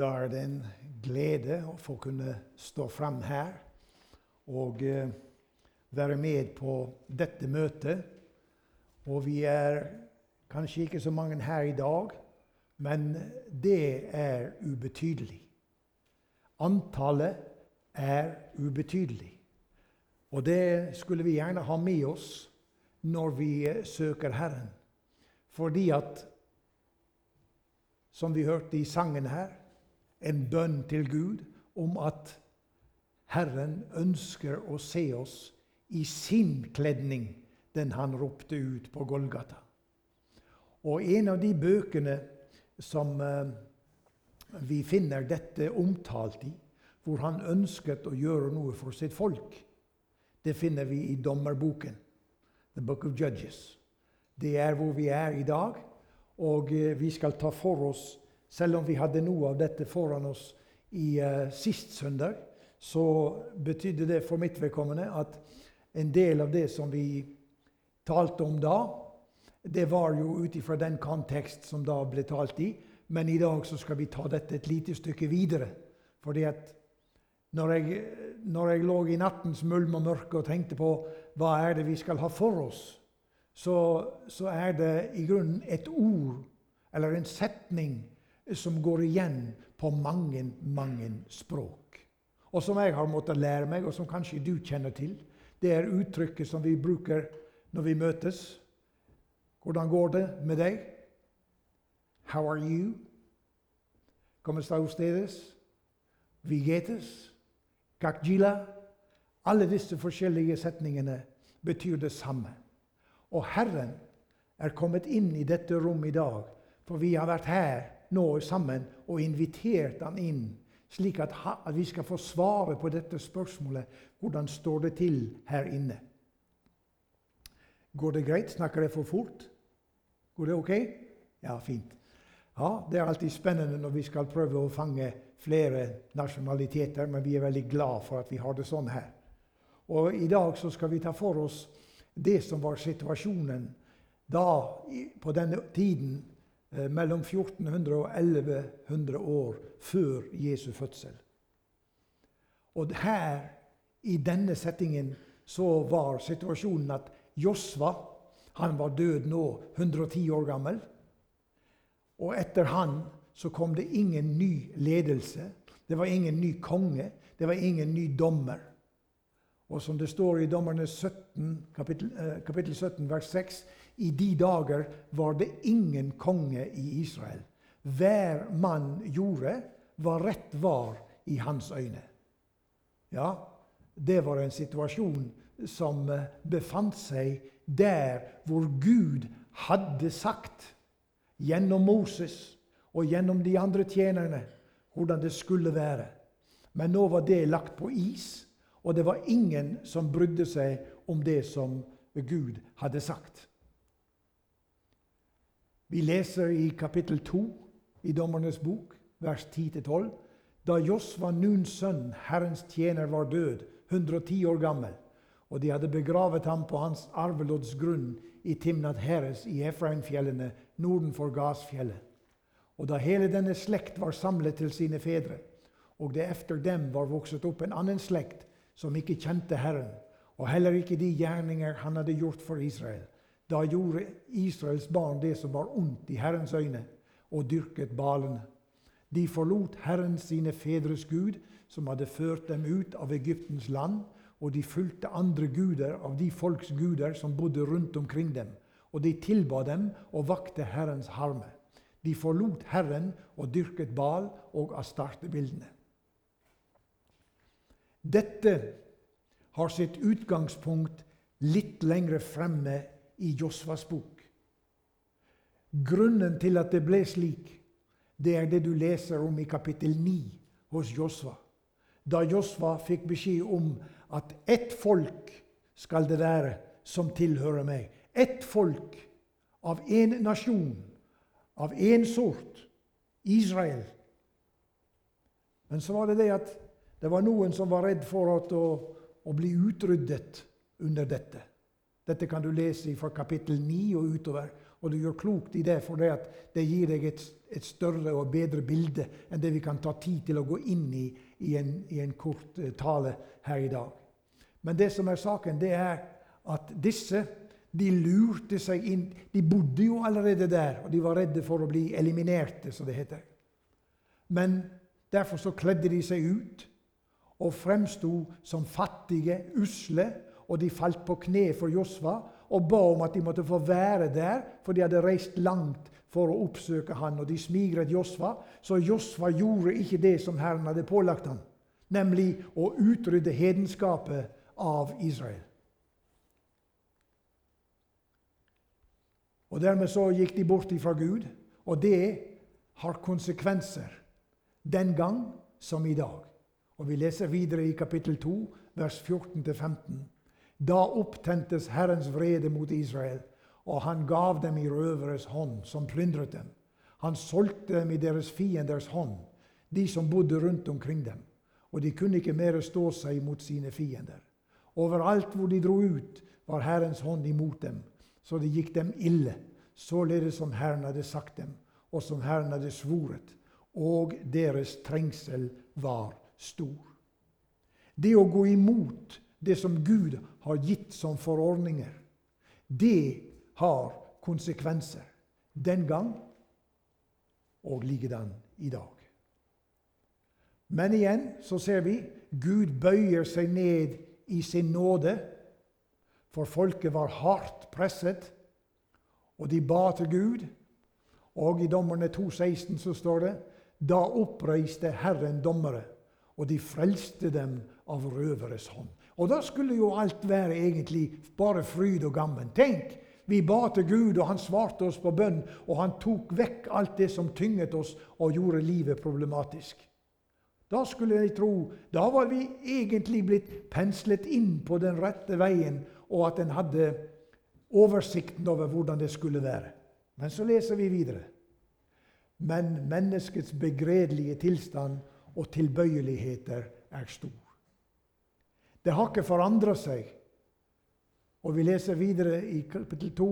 Da er det en glede å få kunne stå frem her og eh, være med på dette møtet. Og vi er kanskje ikke så mange her i dag, men det er ubetydelig. Antallet er ubetydelig. Og det skulle vi gjerne ha med oss når vi eh, søker Herren. Fordi at, som vi hørte i sangen her, en bønn til Gud om at Herren ønsker å se oss i sin kledning, den han ropte ut på Golgata. Og en av de bøkene som eh, vi finner dette omtalt i, hvor han ønsket å gjøre noe for sitt folk, det finner vi i dommerboken, The Book of Judges. Det er hvor vi er i dag, og eh, vi skal ta for oss selv om vi hadde noe av dette foran oss i uh, sist søndag, så betydde det for mitt vedkommende at en del av det som vi talte om da, det var jo ut ifra den kontekst som da ble talt i. Men i dag så skal vi ta dette et lite stykke videre. Fordi at når jeg, når jeg lå i nattens mulm og mørke og tenkte på hva er det vi skal ha for oss, så, så er det i grunnen et ord eller en setning som går igjen på mange, mange språk. Og som jeg har måttet lære meg, og som kanskje du kjenner til. Det er uttrykket som vi bruker når vi møtes. Hvordan går det med deg? How are you? Kommer está ustedes? Vigetes? Kakjila? Alle disse forskjellige setningene betyr det samme. Og Herren er kommet inn i dette rommet i dag, for vi har vært her nå sammen og invitert han inn, slik at, vi skal få svare på dette spørsmålet hvordan står det til her inne. Går det greit? Snakker jeg for fort? Går det ok? Ja, fint. Ja, Det er alltid spennende når vi skal prøve å fange flere nasjonaliteter, men vi er veldig glad for at vi har det sånn her. Og I dag så skal vi ta for oss det som var situasjonen da, på denne tiden mellom 1400 og 1100 år før Jesu fødsel. Og her, i denne settingen, så var situasjonen at Josva han var død nå, 110 år gammel. Og etter han så kom det ingen ny ledelse. Det var ingen ny konge. Det var ingen ny dommer. Og som det står i Dommerne 17, kapittel, eh, kapittel 17, vers 6 i de dager var det ingen konge i Israel. Hver mann gjorde hva rett var i hans øyne. Ja, det var en situasjon som eh, befant seg der hvor Gud hadde sagt gjennom Moses og gjennom de andre tjenerne hvordan det skulle være. Men nå var det lagt på is, og det var ingen som brydde seg om det som Gud hadde sagt. Vi leser i kapittel 2 i Dommernes bok, vers 10-12. Da Josva, Nuns sønn, Herrens tjener, var død, 110 år gammel, og de hadde begravet ham på hans arvelodsgrunn i Timnat Heres i Efraimfjellene nordenfor Gasfjellet. Og da hele denne slekt var samlet til sine fedre, og det efter dem var vokset opp en annen slekt som ikke kjente Herren, og heller ikke de gjerninger han hadde gjort for Israel, da gjorde Israels barn det som var ondt i Herrens øyne, og dyrket balene. De forlot Herren sine fedres Gud, som hadde ført dem ut av Egyptens land, og de fulgte andre guder av de folks guder som bodde rundt omkring dem. Og de tilba dem og vakte Herrens harme. De forlot Herren og dyrket Bal og Astarte-bildene. Dette har sitt utgangspunkt litt lengre fremme i Josvas bok. Grunnen til at det ble slik, det er det du leser om i kapittel 9 hos Josva. Da Josva fikk beskjed om at ett folk skal det være som tilhører meg. Ett folk av én nasjon, av én sort. Israel. Men så var det det at det var noen som var redd for å, å bli utryddet under dette. Dette kan du lese fra kapittel 9 og utover. Og du gjør klokt i det, for det, gir deg et, et, større og bedre bilde enn det vi kan ta tid til å gå inn i i en, i en kort uh, tale her i dag. Men det som er saken, det er at disse de lurte seg inn. De bodde jo allerede der, og de var redde for å bli eliminerte, som det heter. Men derfor så kledde de seg ut og fremsto som fattige, usle, og de falt på kne for Josva og ba om at de måtte få være der, for de hadde reist langt for å oppsøke han, og de smigret Josva. Så Josva gjorde ikke det som Herren hadde pålagt ham, nemlig å utrydde hedenskapet av Israel. Og Dermed så gikk de bort ifra Gud, og det har konsekvenser den gang som i dag. Og Vi leser videre i kapittel 2, vers 14-15. Da opptentes Herrens vrede mot Israel, og han gav dem i røveres hånd, som plyndret dem. Han solgte dem i deres fienders hånd, de som bodde rundt omkring dem. Og de kunne ikke mer stå seg mot sine fiender. Overalt hvor de dro ut, var Herrens hånd imot dem, så det gikk dem ille, således som Herren hadde sagt dem, og som Herren hadde svoret. Og deres trengsel var stor. Det å gå imot det som Gud har gitt som forordninger, det har konsekvenser. Den gang og likedan i dag. Men igjen så ser vi Gud bøyer seg ned i sin nåde, for folket var hardt presset, og de ba til Gud. Og i Dommerne 2,16 så står det da oppreiste Herren dommere, og de frelste dem av røveres hånd. Og da skulle jo alt være egentlig bare fryd og gammen. Tenk, vi ba til Gud, og han svarte oss på bønn, og han tok vekk alt det som tynget oss og gjorde livet problematisk. Da skulle jeg tro Da var vi egentlig blitt penslet inn på den rette veien, og at en hadde oversikten over hvordan det skulle være. Men så leser vi videre. Men menneskets begredelige tilstand og tilbøyeligheter er stor. Det har ikke forandra seg. Og vi leser videre i kapittel 2,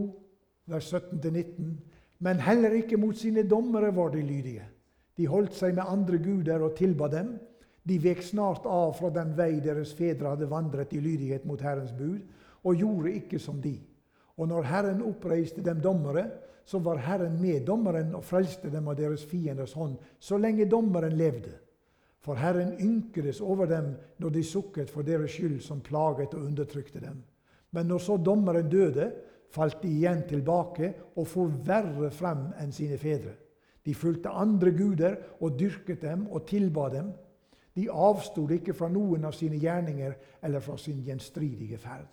vers 17-19. Men heller ikke mot sine dommere var de lydige. De holdt seg med andre guder og tilba dem. De vek snart av fra den vei deres fedre hadde vandret i lydighet mot Herrens bud, og gjorde ikke som de. Og når Herren oppreiste dem dommere, så var Herren med dommeren og frelste dem av deres fienders hånd, så lenge dommeren levde. For Herren ynkedes over dem når de sukket for deres skyld, som plaget og undertrykte dem. Men når så dommeren døde, falt de igjen tilbake og for verre frem enn sine fedre. De fulgte andre guder og dyrket dem og tilba dem. De avstod ikke fra noen av sine gjerninger eller fra sin gjenstridige ferd.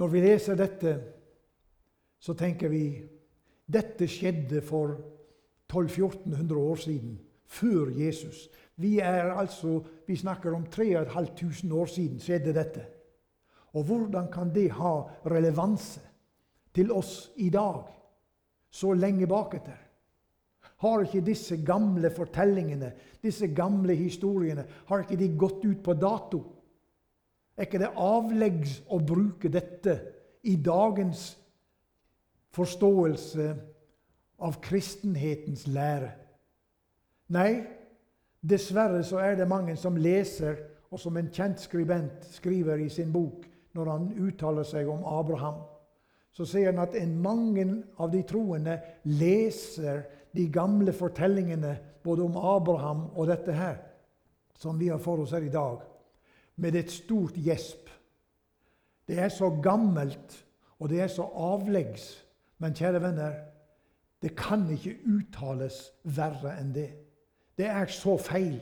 Når vi leser dette, så tenker vi dette skjedde for 1200-1400 år siden, før Jesus. Vi, er altså, vi snakker om 3500 år siden skjedde dette. Og hvordan kan det ha relevanse til oss i dag, så lenge baketter? Har ikke disse gamle fortellingene, disse gamle historiene, har ikke de gått ut på dato? Er ikke det avleggs å bruke dette i dagens forståelse av kristenhetens lære. Nei, dessverre så er det mange som leser, og som en kjent skribent skriver i sin bok når han uttaler seg om Abraham, så sier han at mange av de troende leser de gamle fortellingene både om Abraham og dette her, som vi har for oss her i dag, med et stort gjesp. Det er så gammelt, og det er så avleggs. Men kjære venner, det kan ikke uttales verre enn det. Det er så feil.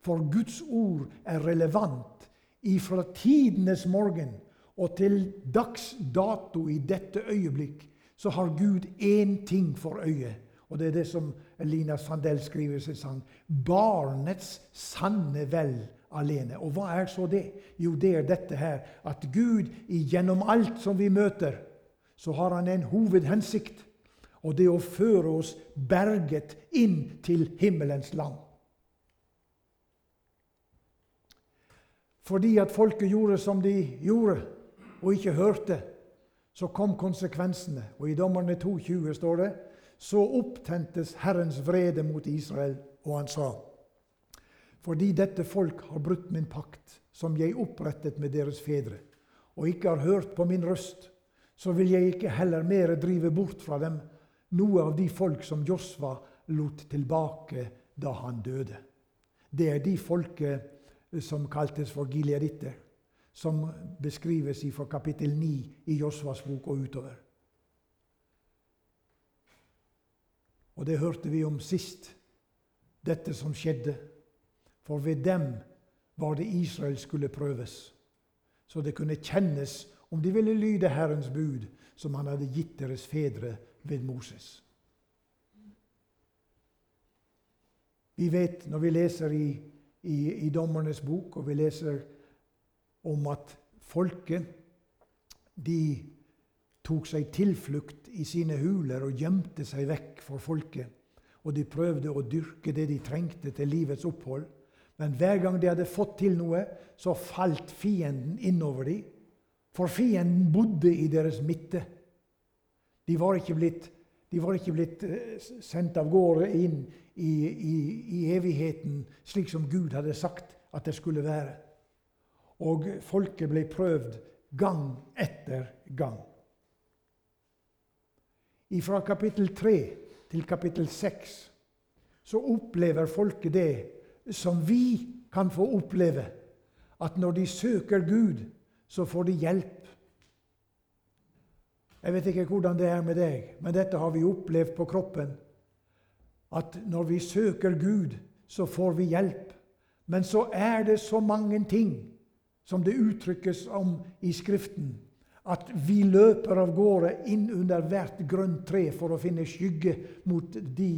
For Guds ord er relevant ifra tidenes morgen og til dags dato i dette øyeblikk. Så har Gud én ting for øye, og det er det som Lina Sandell skriver i sin sang. Barnets sanne vel alene. Og hva er så det? Jo, det er dette her at Gud gjennom alt som vi møter, så har han en hovedhensikt og det å føre oss berget inn til himmelens land. Fordi at folket gjorde som de gjorde, og ikke hørte, så kom konsekvensene. Og i Dommerne 2,20 står det så opptentes Herrens vrede mot Israel, og han sa:" Fordi dette folk har brutt min pakt, som jeg opprettet med deres fedre, og ikke har hørt på min røst, så vil jeg ikke heller mer drive bort fra dem noe av de folk som Josva lot tilbake da han døde. Det er de folket som kaltes for gileaditter, som beskrives fra kapittel 9 i Josvas bok og utover. Og det hørte vi om sist, dette som skjedde. For ved dem var det Israel skulle prøves, så det kunne kjennes om de ville lyde Herrens bud, som han hadde gitt deres fedre ved Moses. Vi vet når vi leser i, i, i Dommernes bok, og vi leser om at folket de tok seg tilflukt i sine huler og gjemte seg vekk for folket. Og de prøvde å dyrke det de trengte til livets opphold. Men hver gang de hadde fått til noe, så falt fienden innover dem. For fienden bodde i deres midte. De var ikke blitt, var ikke blitt eh, sendt av gårde inn i, i, i evigheten, slik som Gud hadde sagt at det skulle være. Og folket ble prøvd gang etter gang. Fra kapittel 3 til kapittel 6 så opplever folket det som vi kan få oppleve. At når de søker Gud, så får de hjelp. Jeg vet ikke hvordan det er med deg, men dette har vi opplevd på kroppen. At når vi søker Gud, så får vi hjelp. Men så er det så mange ting som det uttrykkes om i Skriften, at vi løper av gårde inn under hvert grønt tre for å finne skygge mot de,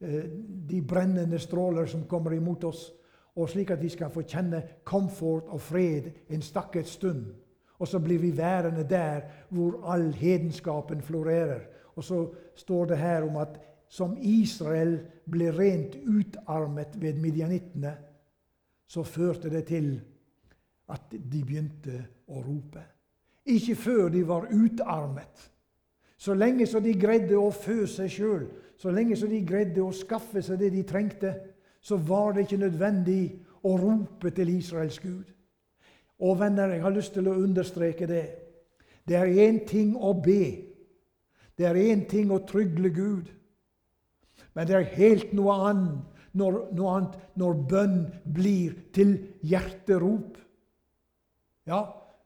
eh, de brennende stråler som kommer imot oss, og slik at vi skal få kjenne komfort og fred en stakket stund. Og så blir vi værende der hvor all hedenskapen florerer. Og så står det her om at som Israel ble rent utarmet ved midjanittene, så førte det til at de begynte å rope. Ikke før de var utarmet. Så lenge så de greide å fø seg sjøl, så lenge så de greide å skaffe seg det de trengte, så var det ikke nødvendig å rope til Israels Gud. Og venner, jeg har lyst til å understreke det. Det er én ting å be. Det er én ting å trygle Gud. Men det er helt noe annet når, noe annet når bønn blir til hjerterop. Ja,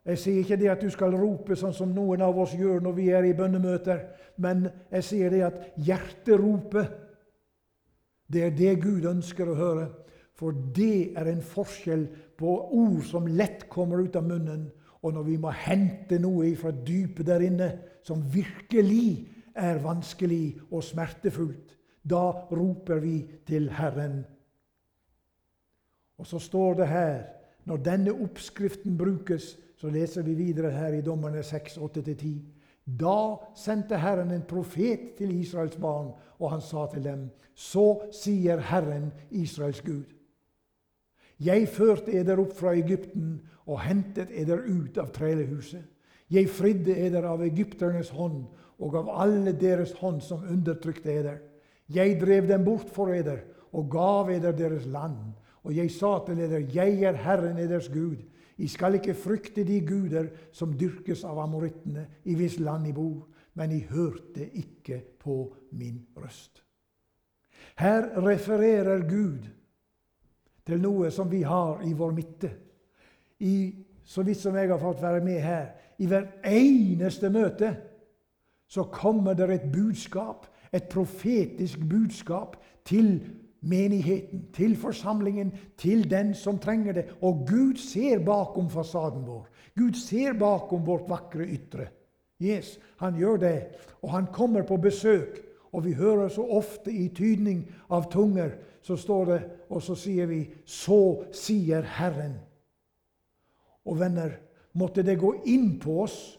jeg sier ikke det at du skal rope sånn som noen av oss gjør når vi er i bønnemøter, men jeg sier det at hjerteropet, det er det Gud ønsker å høre. For det er en forskjell på ord som lett kommer ut av munnen, og når vi må hente noe fra dypet der inne som virkelig er vanskelig og smertefullt. Da roper vi til Herren. Og så står det her, når denne oppskriften brukes, så leser vi videre her i Dommerne 6, 8-10. Da sendte Herren en profet til Israels barn, og han sa til dem.: Så sier Herren, Israels Gud. Jeg førte eder opp fra Egypten og hentet eder ut av trelehuset. Jeg fridde eder av egypternes hånd og av alle deres hånd som undertrykte eder. Jeg drev dem bort for eder og gav eder deres land. Og jeg sa til eder, jeg er Herren eders Gud. I skal ikke frykte de guder som dyrkes av amorittene, i hvis land I bor, men I hørte ikke på min røst. Her refererer Gud til noe som vi har i vår midte. I, så vidt som jeg har fått være med her, i hvert eneste møte så kommer det et budskap, et profetisk budskap, til menigheten, til forsamlingen, til den som trenger det. Og Gud ser bakom fasaden vår. Gud ser bakom vårt vakre ytre. Yes, han gjør det. Og han kommer på besøk. Og vi hører så ofte i tydning av tunger, så står det, og så sier vi 'Så sier Herren'. Og venner, måtte det gå inn på oss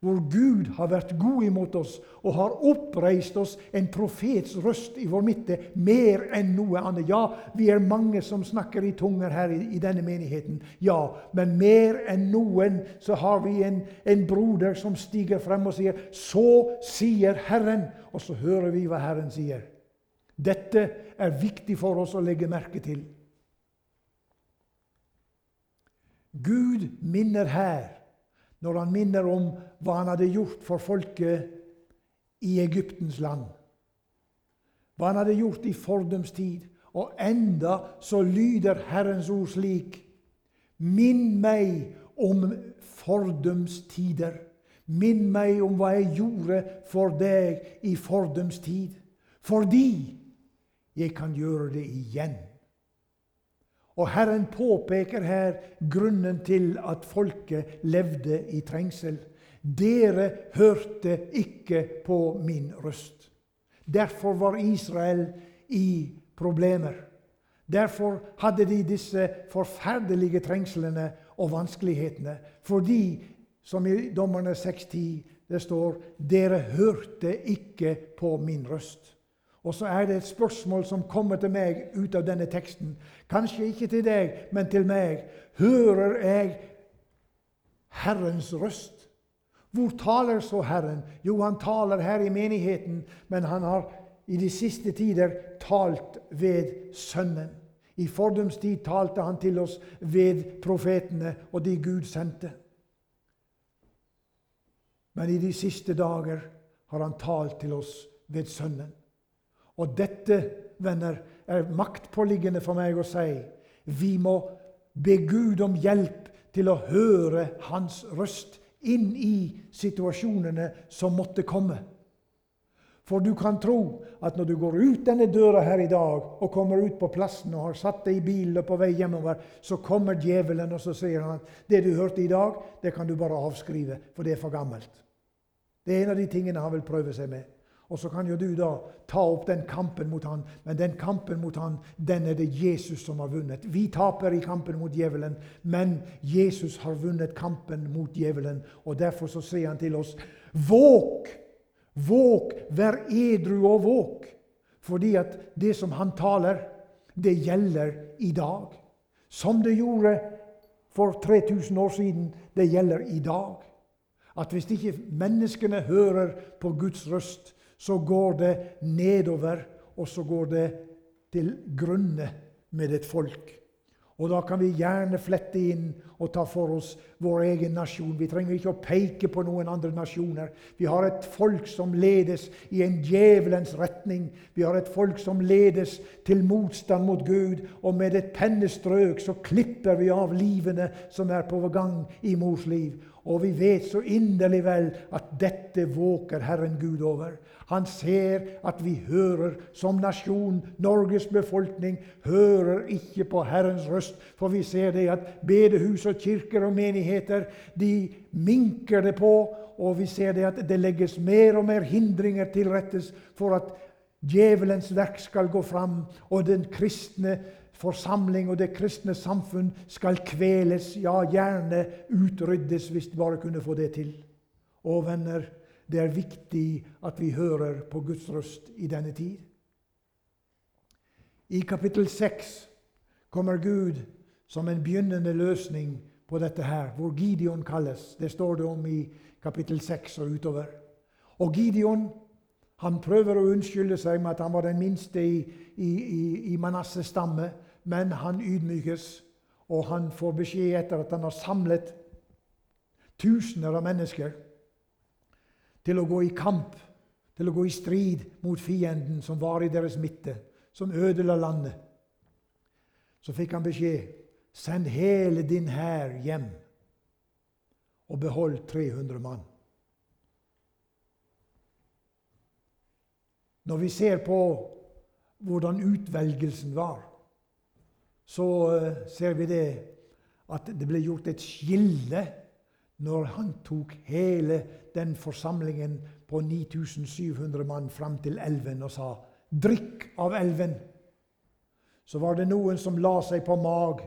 hvor Gud har vært god imot oss og har oppreist oss en profets røst i vår midte mer enn noe annet. Ja, vi er mange som snakker i tunger her i, i denne menigheten. Ja, men mer enn noen så har vi en, en broder som stiger frem og sier 'Så sier Herren', og så hører vi hva Herren sier. Dette er viktig for oss å legge merke til. Gud minner her når han minner om hva han hadde gjort for folket i Egyptens land. Hva han hadde gjort i fordums tid. Og enda så lyder Herrens ord slik.: Minn meg om fordums tider. Minn meg om hva jeg gjorde for deg i fordums tid. Fordi jeg kan gjøre det igjen. Og Herren påpeker her grunnen til at folket levde i trengsel. Dere hørte ikke på min røst. Derfor var Israel i problemer. Derfor hadde de disse forferdelige trengslene og vanskelighetene. Fordi, som i Dommerne 6.10 det står, dere hørte ikke på min røst. Og så er det et spørsmål som kommer til meg ut av denne teksten. Kanskje ikke til deg, men til meg. Hører jeg Herrens røst? Hvor taler så Herren? Jo, han taler her i menigheten, men han har i de siste tider talt ved Sønnen. I fordums tid talte han til oss ved profetene og de Gud sendte. Men i de siste dager har han talt til oss ved Sønnen. Og dette, venner, er maktpåliggende for meg å si. Vi må be Gud om hjelp til å høre Hans røst inn i situasjonene som måtte komme. For du kan tro at når du går ut denne døra her i dag og kommer ut på plassen og har satt deg i bilen på vei hjemover, så kommer djevelen og så sier han at det du hørte i dag, det kan du bare avskrive, for det er for gammelt. Det er en av de tingene han vil prøve seg med. Og så kan jo du da ta opp den kampen mot han, men den kampen mot han, den er det Jesus som har vunnet. Vi taper i kampen mot djevelen, men Jesus har vunnet kampen mot djevelen. Og Derfor så sier han til oss våk! Våk! Vær edru og våk! Fordi at det som han taler, det gjelder i dag. Som det gjorde for 3000 år siden, det gjelder i dag. At hvis ikke menneskene hører på Guds røst, så går det nedover, og så går det til grunne med et folk. Og da kan vi gjerne flette inn og ta for oss vår egen nasjon. Vi trenger ikke å peke på noen andre nasjoner. Vi har et folk som ledes i en djevelens retning. Vi har et folk som ledes til motstand mot Gud. Og med et pennestrøk så klipper vi av livene som er på gang i mors liv. Og vi vet så inderlig vel at dette våker Herren Gud over. Han ser at vi hører som nasjon, Norges befolkning, hører ikke på Herrens røst. For vi ser det at bedehus og kirker og menigheter de minker det på. Og vi ser det at det legges mer og mer hindringer til rettes for at djevelens verk skal gå fram, og den kristne forsamling og det kristne samfunn skal kveles, ja, gjerne utryddes, hvis de bare kunne få det til. Å, venner, det er viktig at vi hører på Guds røst i denne tid. I kapittel 6 kommer Gud som en begynnende løsning på dette her, hvor Gideon kalles. Det står det om i kapittel 6 og utover. Og Gideon han prøver å unnskylde seg med at han var den minste i, i, i, i Manasses stamme, men han ydmykes, og han får beskjed etter at han har samlet tusener av mennesker til å gå i kamp, til å gå i strid mot fienden som var i deres midte, som ødela landet. Så fikk han beskjed send hele din hær hjem og behold 300 mann. Når vi ser på hvordan utvelgelsen var, så eh, ser vi det at det ble gjort et skille når han tok hele den forsamlingen på 9700 mann fram til elven og sa 'Drikk av elven'. Så var det noen som la seg på mag,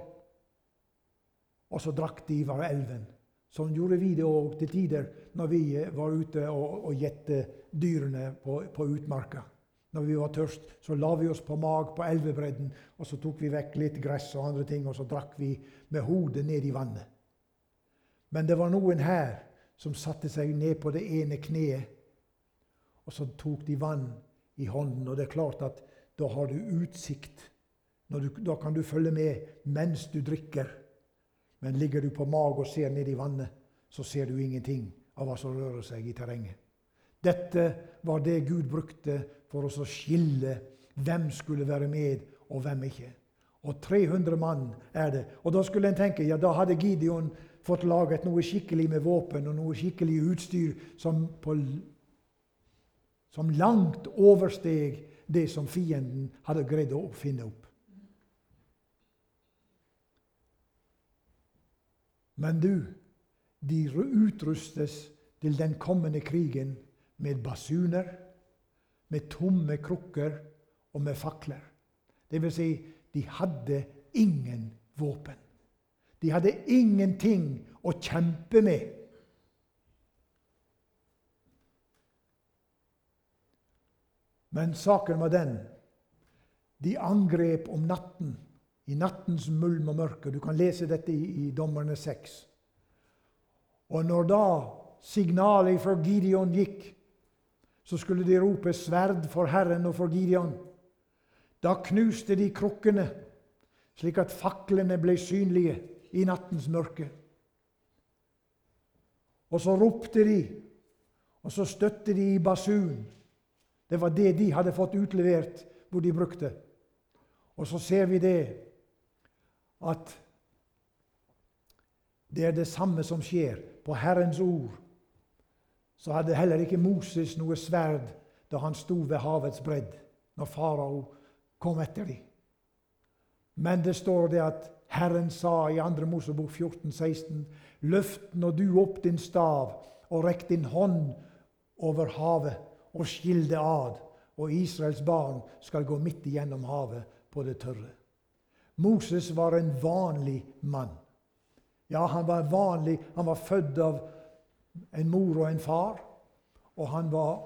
og så drakk de av elven. Sånn gjorde vi det òg til tider når vi var ute og gjette dyrene på, på utmarka. Når vi var tørst, så la vi oss på mag på elvebredden, og så tok vi vekk litt gress og andre ting, og så drakk vi med hodet ned i vannet. Men det var noen her som satte seg ned på det ene kneet, og så tok de vann i hånden. Og det er klart at da har du utsikt. Du, da kan du følge med mens du drikker. Men ligger du på mag og ser ned i vannet, så ser du ingenting av hva som rører seg i terrenget. Dette var det Gud brukte for å skille hvem skulle være med, og hvem ikke. Og 300 mann er det. Og da skulle en tenke ja, da hadde Gideon fått laget noe skikkelig med våpen og noe skikkelig utstyr som, på, som langt oversteg det som fienden hadde greid å finne opp. Men du, de utrustes til den kommende krigen med basuner, med tomme krukker og med fakler. Det vil si, de hadde ingen våpen. De hadde ingenting å kjempe med. Men saken var den de angrep om natten, i nattens mulm og mørke. Du kan lese dette i, i Dommerne 6. Og når da signalet fra Gideon gikk så skulle de rope 'sverd for Herren og for Gideon'. Da knuste de krukkene, slik at faklene ble synlige i nattens mørke. Og så ropte de, og så støtte de i basun. Det var det de hadde fått utlevert, hvor de brukte. Og så ser vi det at det er det samme som skjer på Herrens ord så hadde heller ikke Moses noe sverd da han sto ved havets bredd, når farao kom etter dem. Men det står det at Herren sa i 2. Mosebok 14, 16, Løft nå du opp din stav og rekk din hånd over havet og skill det ad, og Israels barn skal gå midt igjennom havet på det tørre. Moses var en vanlig mann. Ja, han var vanlig. Han var født av en mor og en far. Og han var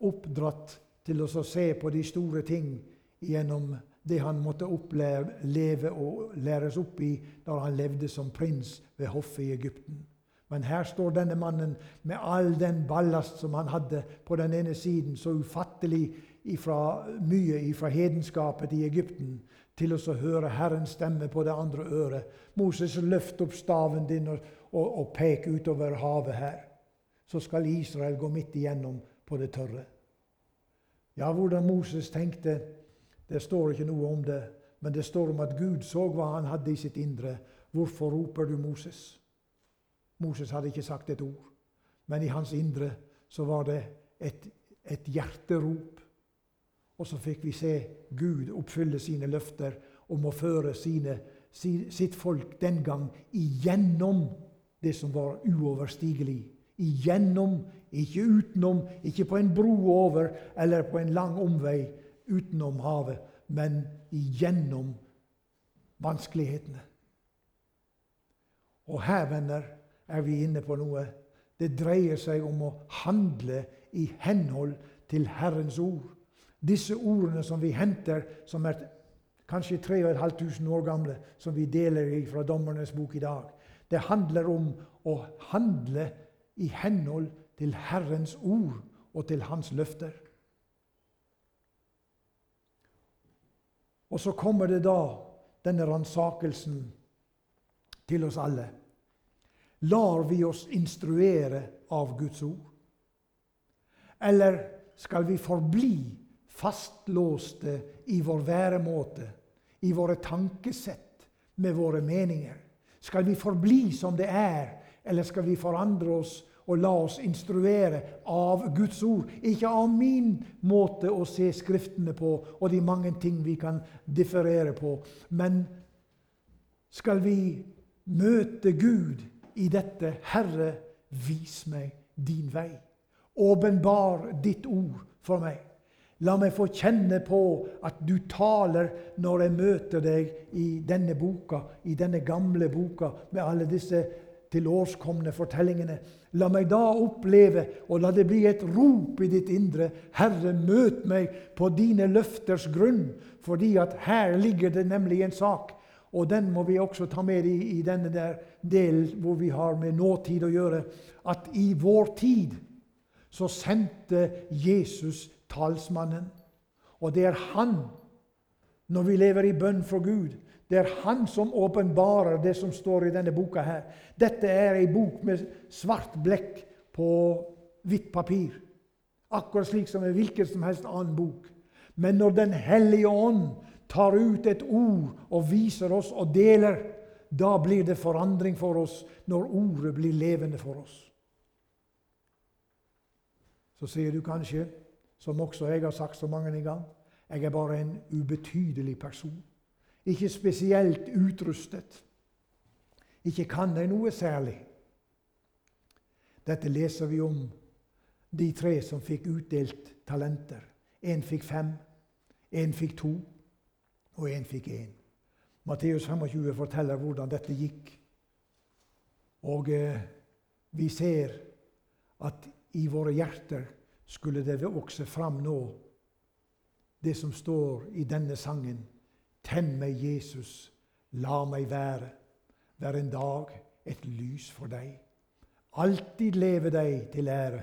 oppdratt til å se på de store ting gjennom det han måtte oppleve og læres opp i da han levde som prins ved hoffet i Egypten. Men her står denne mannen med all den ballast som han hadde på den ene siden, så ufattelig ifra, mye fra hedenskapet i Egypten, til å høre Herrens stemme på det andre øret. Moses, løft opp staven din og, og, og pek utover havet her så skal Israel gå midt igjennom på det tørre. Ja, hvordan Moses tenkte, det står ikke noe om det. Men det står om at Gud så hva han hadde i sitt indre. Hvorfor roper du Moses? Moses hadde ikke sagt et ord. Men i hans indre så var det et, et hjerterop. Og så fikk vi se Gud oppfylle sine løfter om å føre sine, sitt folk den gang igjennom det som var uoverstigelig igjennom, ikke utenom, ikke på en bro over eller på en lang omvei utenom havet, men igjennom vanskelighetene. Og her, venner, er vi inne på noe. Det dreier seg om å handle i henhold til Herrens ord. Disse ordene som vi henter, som er kanskje 3500 år gamle, som vi deler fra Dommernes bok i dag, det handler om å handle i henhold til Herrens ord og til Hans løfter. Og så kommer det da denne ransakelsen til oss alle. Lar vi oss instruere av Guds ord? Eller skal vi forbli fastlåste i vår væremåte, i våre tankesett, med våre meninger? Skal vi forbli som det er, eller skal vi forandre oss og la oss instruere av Guds ord. Ikke av min måte å se Skriftene på og de mange ting vi kan differere på. Men skal vi møte Gud i dette Herre, vis meg din vei. Åpenbar ditt ord for meg. La meg få kjenne på at du taler når jeg møter deg i denne boka, i denne gamle boka, med alle disse til årskomne fortellingene. La meg da oppleve, og la det bli et rop i ditt indre, Herre, møt meg på dine løfters grunn, fordi at her ligger det nemlig en sak. Og den må vi også ta med i, i denne der delen hvor vi har med nåtid å gjøre. At i vår tid så sendte Jesus talsmannen. Og det er han, når vi lever i bønn for Gud, det er Han som åpenbarer det som står i denne boka. her. Dette er ei bok med svart blekk på hvitt papir. Akkurat slik som en hvilken som helst annen bok. Men når Den hellige ånd tar ut et ord og viser oss og deler, da blir det forandring for oss når ordet blir levende for oss. Så sier du kanskje, som også jeg har sagt så mange ganger, jeg er bare en ubetydelig person. Ikke spesielt utrustet. Ikke kan de noe særlig. Dette leser vi om de tre som fikk utdelt talenter. Én fikk fem, én fikk to, og én fikk én. Matteus 25 forteller hvordan dette gikk. Og eh, vi ser at i våre hjerter skulle det vokse fram nå, det som står i denne sangen. Tenn meg, Jesus, la meg være hver en dag et lys for deg. Alltid leve deg til ære.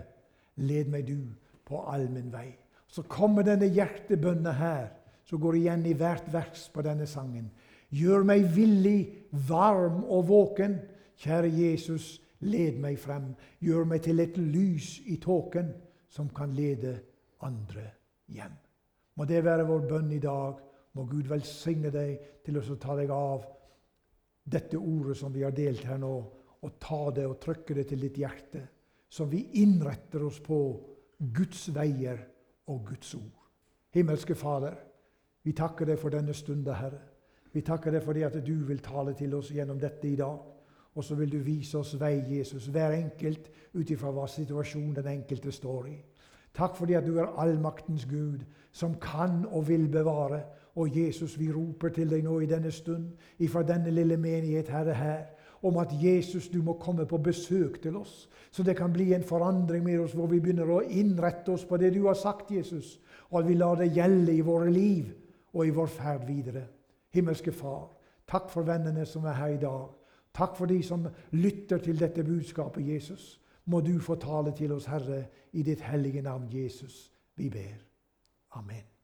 Led meg du på all min vei. Så kommer denne hjertebønna her, som går igjen i hvert vers på denne sangen. Gjør meg villig, varm og våken. Kjære Jesus, led meg frem. Gjør meg til et lys i tåken som kan lede andre hjem. Må det være vår bønn i dag må Gud velsigne deg til å ta deg av dette ordet som vi har delt her nå, og ta det og trykke det til ditt hjerte, så vi innretter oss på Guds veier og Guds ord. Himmelske Fader, vi takker deg for denne stunden, Herre. Vi takker deg fordi at du vil tale til oss gjennom dette i dag. Og så vil du vise oss vei, Jesus, hver enkelt ut ifra hva situasjonen den enkelte står i. Takk fordi at du er allmaktens Gud, som kan og vil bevare og Jesus, vi roper til deg nå i denne stund, ifra denne lille menighet, Herre, her, om at Jesus, du må komme på besøk til oss, så det kan bli en forandring med oss hvor vi begynner å innrette oss på det du har sagt, Jesus, og at vi lar det gjelde i våre liv og i vår ferd videre. Himmelske Far, takk for vennene som er her i dag. Takk for de som lytter til dette budskapet, Jesus. Må du få tale til oss, Herre, i ditt hellige navn, Jesus. Vi ber. Amen.